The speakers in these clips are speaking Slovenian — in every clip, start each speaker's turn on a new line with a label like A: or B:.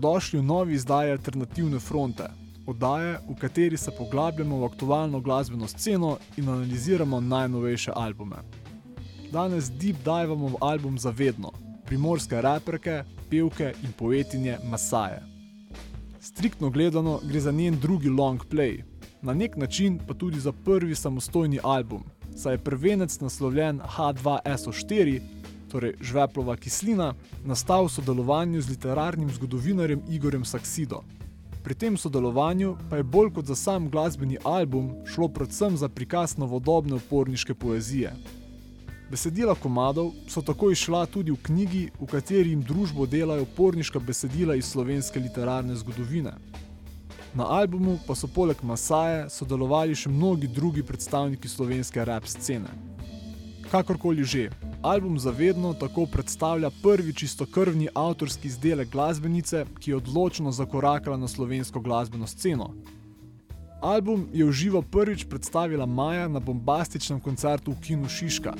A: Dobrodošli v novi izdaji Alternativne fronte, oddaje, v kateri se poglabljamo v aktualno glasbeno sceno in analiziramo najnovejše albume. Danes deep divamo v album Zavedno, primorske raperke, pevke in poetinje Masaje. Striktno gledano gre za njen drugi long play, na nek način pa tudi za prvi samostojni album, saj je prvenec naslovljen H2SO4, torej žveplova kislina, nastal v sodelovanju z literarnim zgodovinarjem Igorjem Saksido. Pri tem sodelovanju pa je bolj kot za sam glasbeni album šlo predvsem za prikaz novodobne uporniške poezije. Besedila komadov so tako išla tudi v knjigi, v kateri jim družbo delajo uporniška besedila iz slovenske literarne zgodovine. Na albumu pa so poleg Masaje sodelovali še mnogi drugi predstavniki slovenske rap scene. Kakorkoli že, album Zavedno tako predstavlja prvi čistokrvni avtorski izdelek glasbenice, ki je odločno zakorakala na slovensko glasbeno sceno, Album je v živo prvič predstavila Maja na bombastičnem koncertu v Kinu Šiška.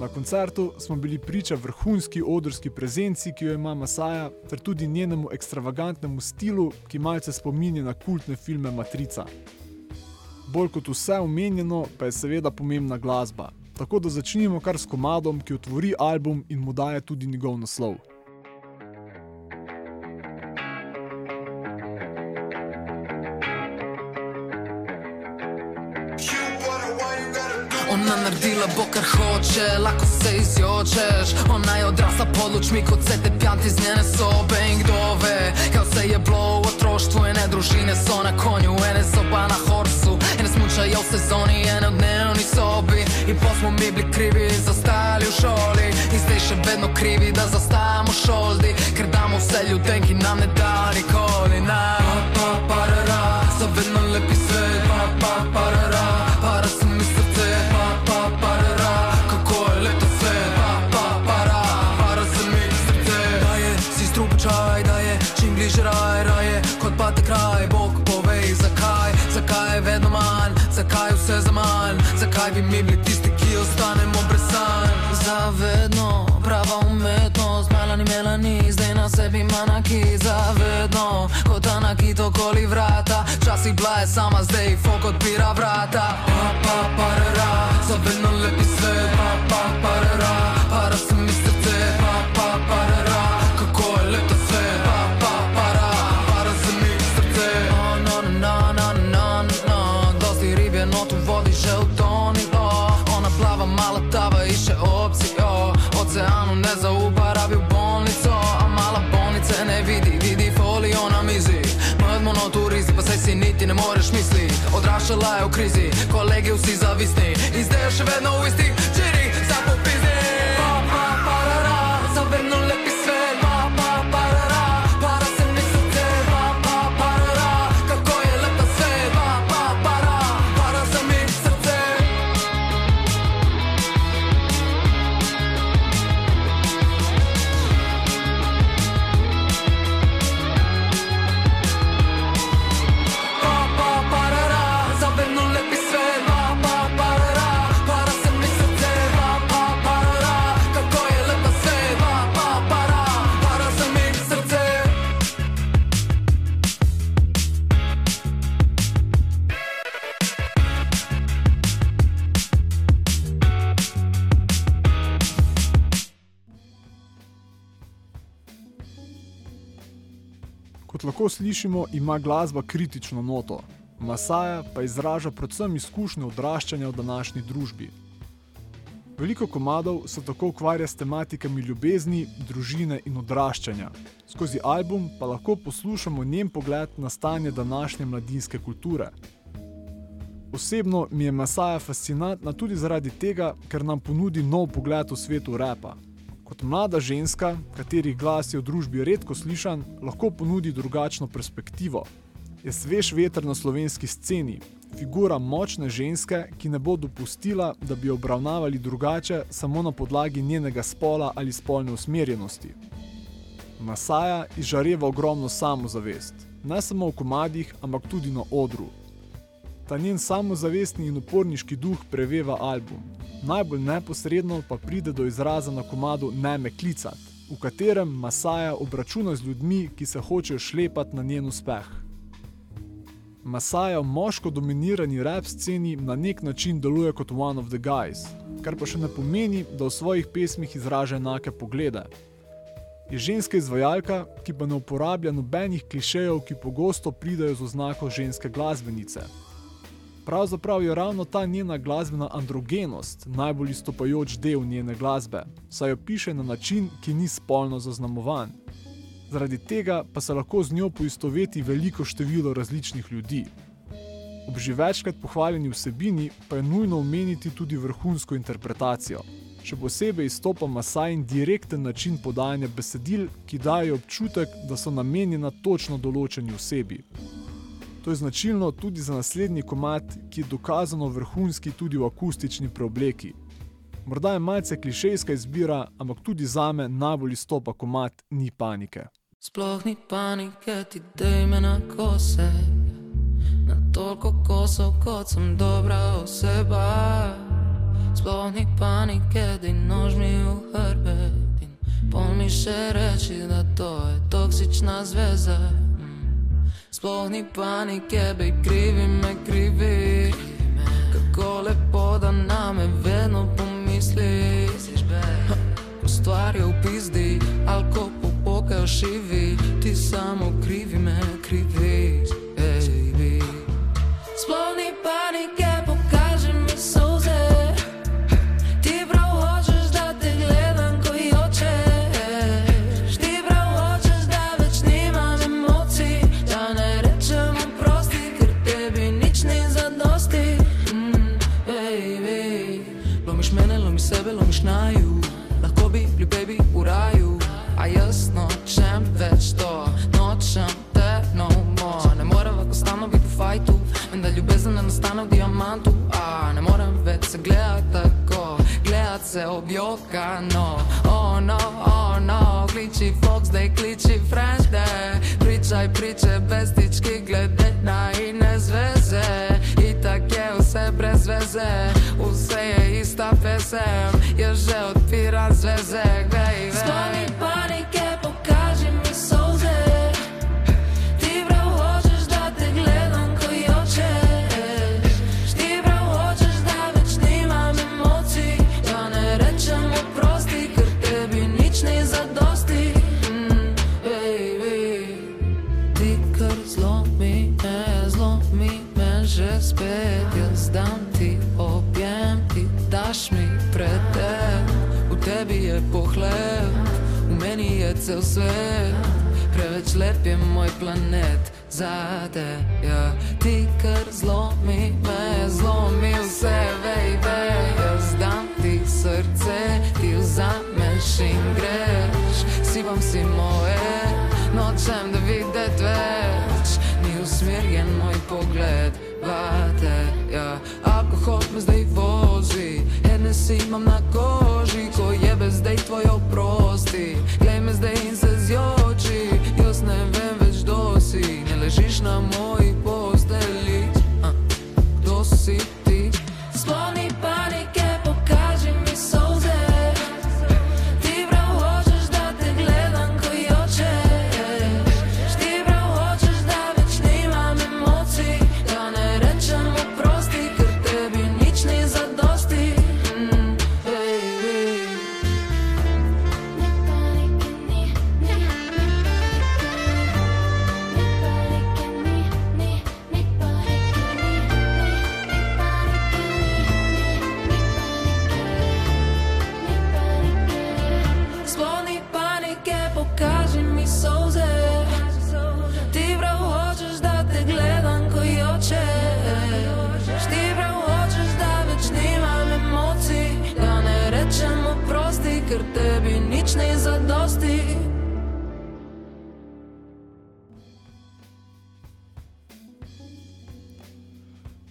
A: Na koncertu smo bili priča vrhunski odrski prezenci, ki jo ima Masaja, ter tudi njenemu ekstravagantnemu stilu, ki malce spominja na kultne filme Matrica. Bolj kot vse omenjeno, pa je seveda pomembna glasba. Tako da začnimo kar s komadom, ki otvori album in mu daje tudi njegov naslov.
B: Ona naredila bo kar hoče, lahko se izjočeš. Ona je odrasla pod lučmi kot se te pjanti iz njene sobe. In kdo ve, kaj se je bilo v otroštvu Ene družine so na konju, ene soba na horsu smučajo v sezoni, ene v dnevni sobi. In pa smo mi bili krivi, zastali v šoli. In zdaj še vedno krivi, da zastajamo šoldi. Ker damo vse ljudem, ki nam ne da nikoli. Na sebi manaki Zavedno, kot anakit okoli vrata. Včasih bila je sama, zdaj fok odpira vrata. Pa, pa, parara, zavedno lepi svet Pa, pa, držala je krizi. Kolege u si zavisni. Izdeje šiveno u isti
A: Kot lahko slišimo, ima glasba kritično noto, Masaja pa izraža predvsem izkušnje odraščanja v današnji družbi. Veliko komadov se tako ukvarja s tematikami ljubezni, družine in odraščanja. Skozi album pa lahko poslušamo njen pogled na stanje današnje mladinske kulture. Osebno mi je Masaja fascinantna tudi zaradi tega, ker nam ponudi nov pogled v svetu repa. Kot mlada ženska, katerih glas je v družbi redko slišan, lahko ponudi drugačno perspektivo. Je svež veter na slovenski sceni, figura močne ženske, ki ne bo dopustila, da bi jo obravnavali drugače samo na podlagi njenega spola ali spolne usmerjenosti. Masaja izžareva ogromno samozavest, ne samo v komadih, ampak tudi na odru. Ta njen samozavestni in uporniški duh preveva album. Najbolj neposredno pa pride do izraza na komadu Ne me klicat, v katerem Masaja obračuna z ljudmi, ki se hočejo šlepati na njen uspeh. Masaja v moško dominirani rap sceni na nek način deluje kot one of the guys, kar pa še ne pomeni, da v svojih pesmih izraža enake poglede. Je ženska izvajalka, ki pa ne uporablja nobenih klišejev, ki pogosto pridajo z oznako ženske glasbenice. Pravzaprav je ravno ta njena glasbena androgenost najbolj izstopajoč del njene glasbe, saj jo piše na način, ki ni spolno zaznamovan. Zaradi tega pa se lahko z njo poistoveti veliko število različnih ljudi. Ob že večkrat pohvaljeni vsebini pa je nujno omeniti tudi vrhunsko interpretacijo. Še posebej izstopa Masajin direkten način podajanja besedil, ki dajo občutek, da so namenjena točno določeni osebi. To je značilno tudi za naslednji komat, ki je dokazano vrhunski tudi v akustični preobleki. Morda je malce klišejska izbira, ampak tudi za me najbolj izstopa komat Ni panike.
B: Sploh ni panike, ti dej me na kose, na toliko kosov, kot sem dobra oseba. Sploh ni panike, da nož mi v hrbet in pol mi še reči, da to je toksična zveza. Sploh ni panike, bej krivi me krivi Kako lepo, da na me vedno pomisli. Ko stvar je v pizdi, ali ko popokajo šivi. Ti samo krivi me krivi, sam Još že odpiram sve i cel svet Preveč lep je moj planet zate, ja Ti kar zlomi me, zlomi vse, baby. Jaz dam ti srce, ti vzameš in greš. Sipam si moje, nočem da videt več. Ni usmerjen moj pogled vate, ja Alkohol me zdaj vozi, Hennessy imam na koži Ko jebe zdaj tvoj oprosti, glej me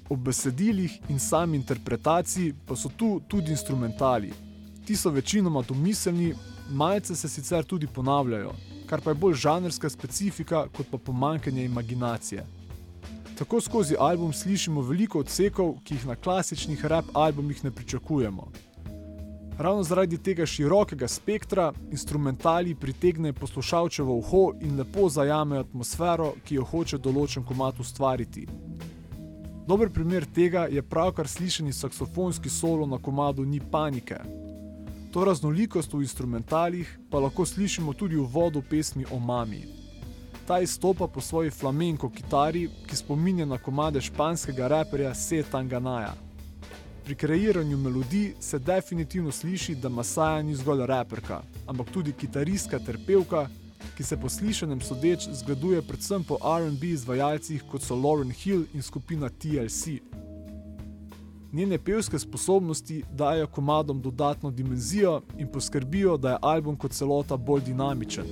A: Ob besedilih in sami interpretaciji pa so tu tudi instrumentali. Ti so večinoma domiselni, malce se sicer tudi ponavljajo, kar pa je bolj žanrska specifika kot pa pomankanje imaginacije. Tako skozi album slišimo veliko odsekov, ki jih na klasičnih rap albumih ne pričakujemo. Ravno zaradi tega širokega spektra instrumentali pritegnejo poslušalčevo uho in lepo zajamejo atmosfero, ki jo hoče določen komat ustvariti. Dober primer tega je pravkar slišani saksofonski solo na komadu Ni panike. To raznolikost v instrumentalih pa lahko slišimo tudi v vodu pesmi o mami. Ta izstopa po svoji flamenko kitari, ki spominja na komade španskega raperja Se Tanganaja. Pri kreiranju melodij se definitivno sliši, da Masaja ni zgolj raperka, ampak tudi kitaristka ter pevka, ki se po slišanem sodeč zgleduje predvsem po RB izvajalcih kot so Lauren Hill in skupina TLC. Njene pevske sposobnosti dajo komadom dodatno dimenzijo in poskrbijo, da je album kot celota bolj dinamičen.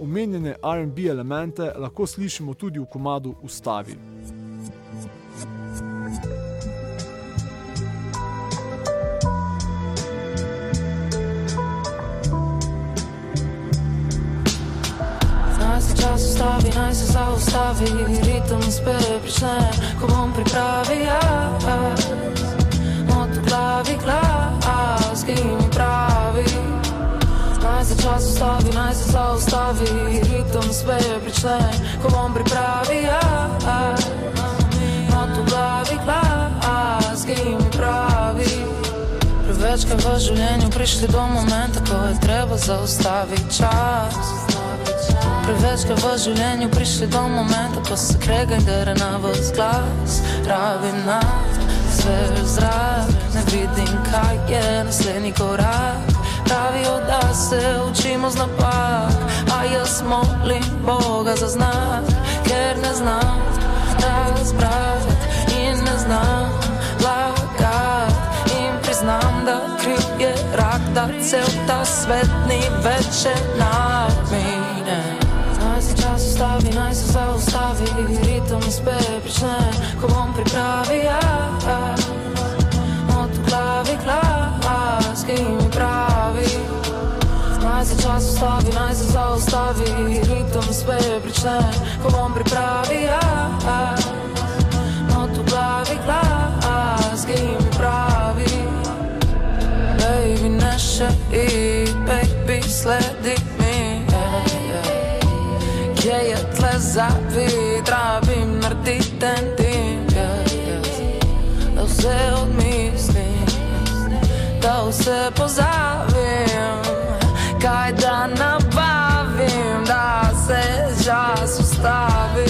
A: Omenjene RB elemente lahko slišimo tudi v komadu Ustavi.
B: Ustavi, naj se zaustavi, ritem spet prične, ko bom pripravi jaz. Not v glavi glas, ki mi pravi. Naj se čas ustavi, naj se zaustavi, ritem spet prične, ko bom pripravi jaz. Not v glavi glas, ki mi pravi. Prevečkrat v življenju prišli do momenta, ko je treba zaustaviti čas. Prevečkrat v življenju prišli do momenta, ko se krega in dere na vas glas. Rabim na svež zrak, ne vidim, kaj je naslednji korak. Pravijo, da se učimo z napak, a jaz molim Boga za znak, ker ne znam razbrati in ne znam lagati. In priznam, da kriv je rak, da cel ta svet ni več enakmine. Pripravi jaz. V glavi glas, ki mi pravi. Naj se čas ustavi, naj se zaustavi, ritem spet prične, ko bom pripravi jaz. V glavi glas, ki mi pravi. Baby, ne še i, baby, sledi mi. Kje je tle zavid, rabim narediti en tim. Vse odmislim, da vse pozabim. Kaj da nabavim, da se čas ustavi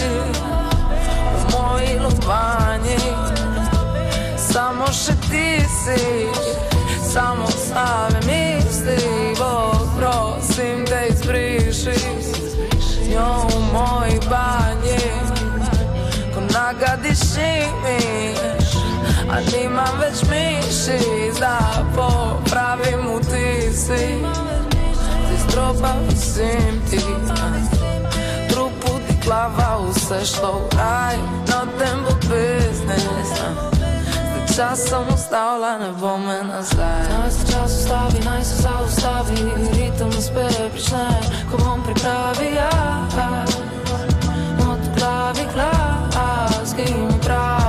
B: v moji lobanji. Samo še ti si, a nimam več mišic, da popravim vtisi, ti stropa visim ti, trupu ti glava vse šlo v raj, no tem bo business, čas sem ustavila, ne bom me nazaj. Naj se čas ustavi, naj se zaustavi, ritem spet prične, ko bom pripravi jaz. Not v glavi glas, ki mi pravi.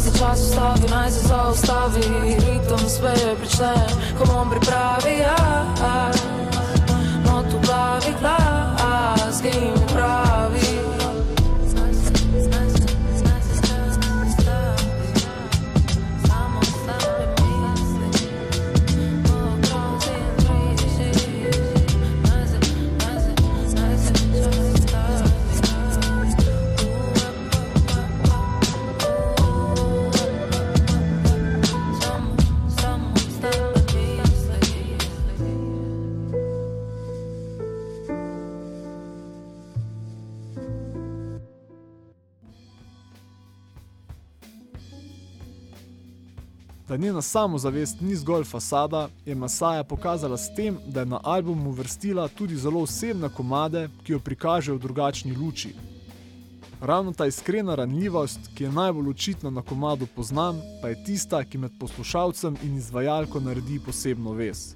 B: Naj se čas ustavi, naj se zaustavi, ritem spet prične, ko bom pripravi jaz. Not v glavi glas, ki mi pravi.
A: Njena samozavest ni zgolj fasada, je Masaja pokazala s tem, da je na album uvrstila tudi zelo osebne komade, ki jo prikaže v drugačni luči. Ravno ta iskrena ranljivost, ki je najbolj očitna na komadu Poznam, pa je tista, ki med poslušalcem in izvajalko naredi posebno vez.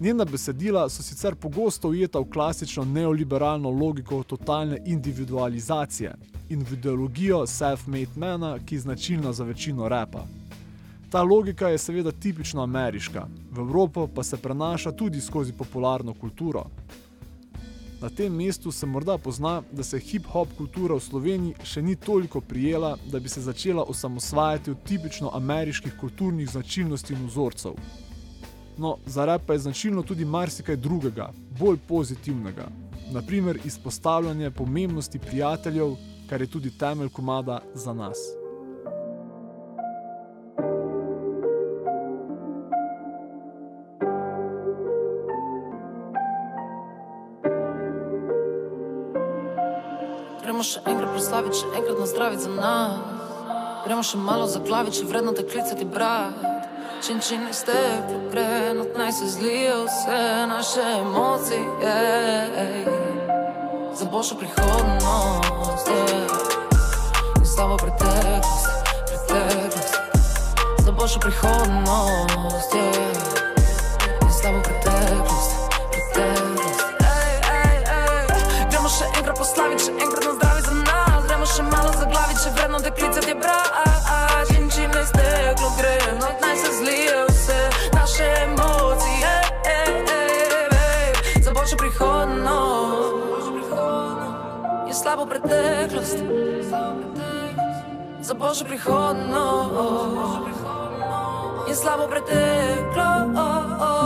A: Njena besedila so sicer pogosto ujeta v klasično neoliberalno logiko totalne individualizacije in v ideologijo self-made mana, ki je značilna za večino repa. Ta logika je seveda tipično ameriška, v Evropo pa se prenaša tudi skozi popularno kulturo. Na tem mestu se morda pozna, da se hip-hop kultura v Sloveniji še ni toliko prijela, da bi se začela osamosvajati od tipično ameriških kulturnih značilnosti in vzorcev. No, za rap pa je značilno tudi marsikaj drugega, bolj pozitivnega. Naprimer, izpostavljanje pomembnosti prijateljev, kar je tudi temelj komada za nas.
C: Gremo še enkrat proslaviti, še enkrat nazdraviti za nas. Gremo še malo zaglaviti, še vredno te klicati, brat. Iz steklo gre, not naj se zlijo vse naše emocije. Za boljšo prihodnost, yeah. in slabo preteklost, preteklost. Za boljšo prihodnost, yeah. Preteklost. Za boljšo prihodnost je slabo preteklost.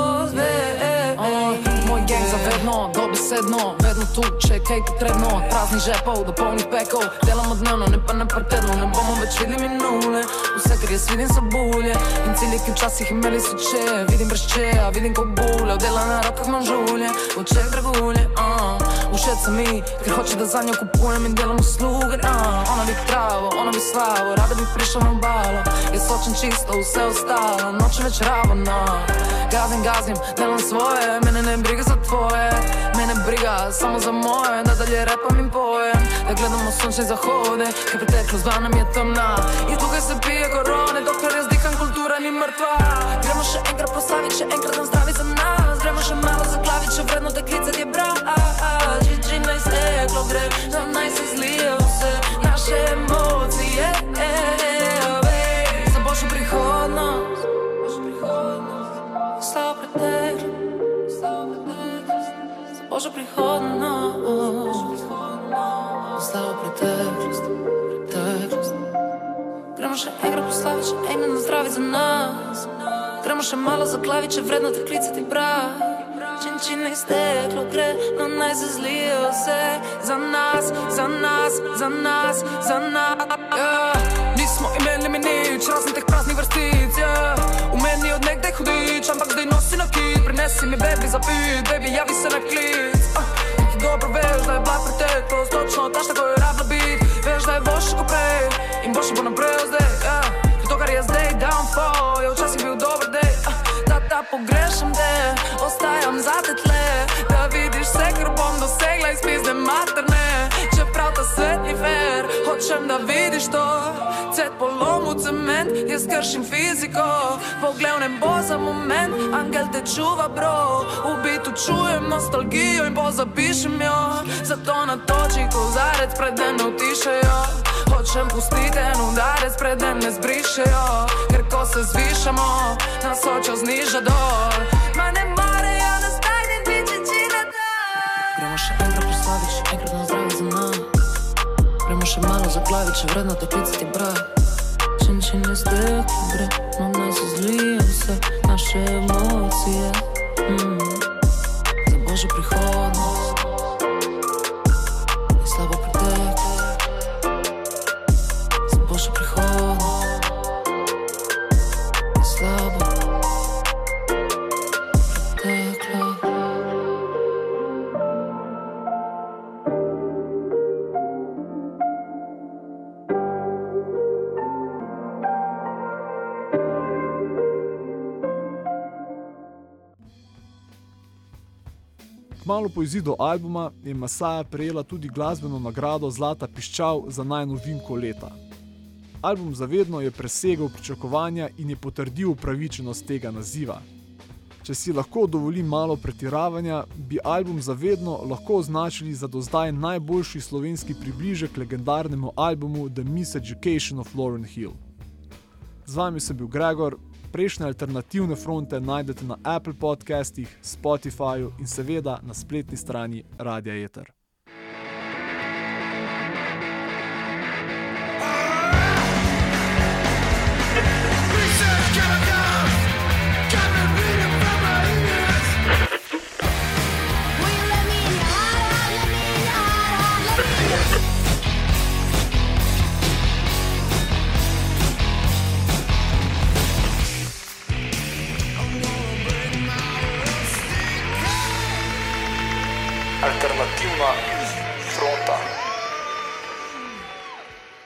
B: Zavedno, dobesedno, vedno tu, če je kaj potrebno. Od praznih žepov do polnih pekov, delamo dnevno, ne pa ne pa tedno, ne bomo več videli minule. Vse, kar jaz vidim, so bulje in cilje, ki včasih imeli so če. Vidim brez čeja, vidim kot bule, dela na rokah imam žulje, v očeh dragulje. Uh. Všeč se mi, ker hoče, da za njo kupujem in delam usluge. Uh. Ona bi travo, ona bi slavo, rada bi prišla na obalo. Jaz hočem čisto, vse ostalo, nočem več ravno. Gazim, gazim, delam svoje, mene ne briga za tvoje, mene briga samo za moje, da dalje repam in pojem, da gledamo sončne zahode, ker preteklost dva nam je temna. In tukaj se pije korone, dokler jaz diham, kultura ni mrtva.
C: Gremo še enkrat proslaviti, še enkrat nam zdravi za nas. Gremo še malo zaglaviti, še vredno klicati, brat. Že že proslaviti, še enkrat nazdraviti za nas. Gremo še malo zaglaviti, če vredno te klicati, brat. Čin čin iz steklo gre, no naj se zlijo vse za nas, za nas, za nas, za nas.
B: Yeah. Nismo imeli mi nič, razen teh praznih vrstic yeah. V meni od nekdaj hudič, ampak zdaj nosi na kit Prinesi mi bebi za pit, baby javi se na klic uh. Ti dobro veš, da je bila preteklost Točno tašta, ko je rabila bit Veš, da je boljše ko prej In boljše bo naprej od zdaj je zdaj downfall Je včasih bil dober day uh. Da, da pogrešam te, ostajam zate tle. Da vidiš vse, kar bom dosegla iz pizde materne. Čeprav ta svet ni fair, hočem da vidiš to. Cet polom v cement, jaz kršim fiziko. Pogled v nebo za moment, angel te čuva bro. V bitu čujem nostalgijo in pozapišem jo. Zato natoči kozarec, preden utišajo Hočem pustiti en udarec, preden ne zbrišejo Ker ko se zvišamo, nas hočejo zniža dol Ma ne morejo nas tajni biči na dol
C: Gremo še enkrat proslaviti, še enkrat nazdraviti za nas. Gremo še malo zaglaviti, še vredno te klicati, brat. Čin čin iz steklo gre, no naj se zlijo vse naše emocije. Mm. Za boljšo prihodnost
A: Kmalo po izidu albuma je Masaja prejela tudi glasbeno nagrado Zlata piščal za najnovinko leta. Album Zavedno je presegel pričakovanja in je potrdil upravičenost tega naziva. Če si lahko dovolim malo pretiravanja, bi album Zavedno lahko označili za do zdaj najboljši slovenski približek legendarnemu albumu The Miseducation of Lauren Hill. Z vami sem bil Gregor, prejšnje alternativne fronte najdete na Apple podcastih, Spotifyju in seveda na spletni strani Radia Eter.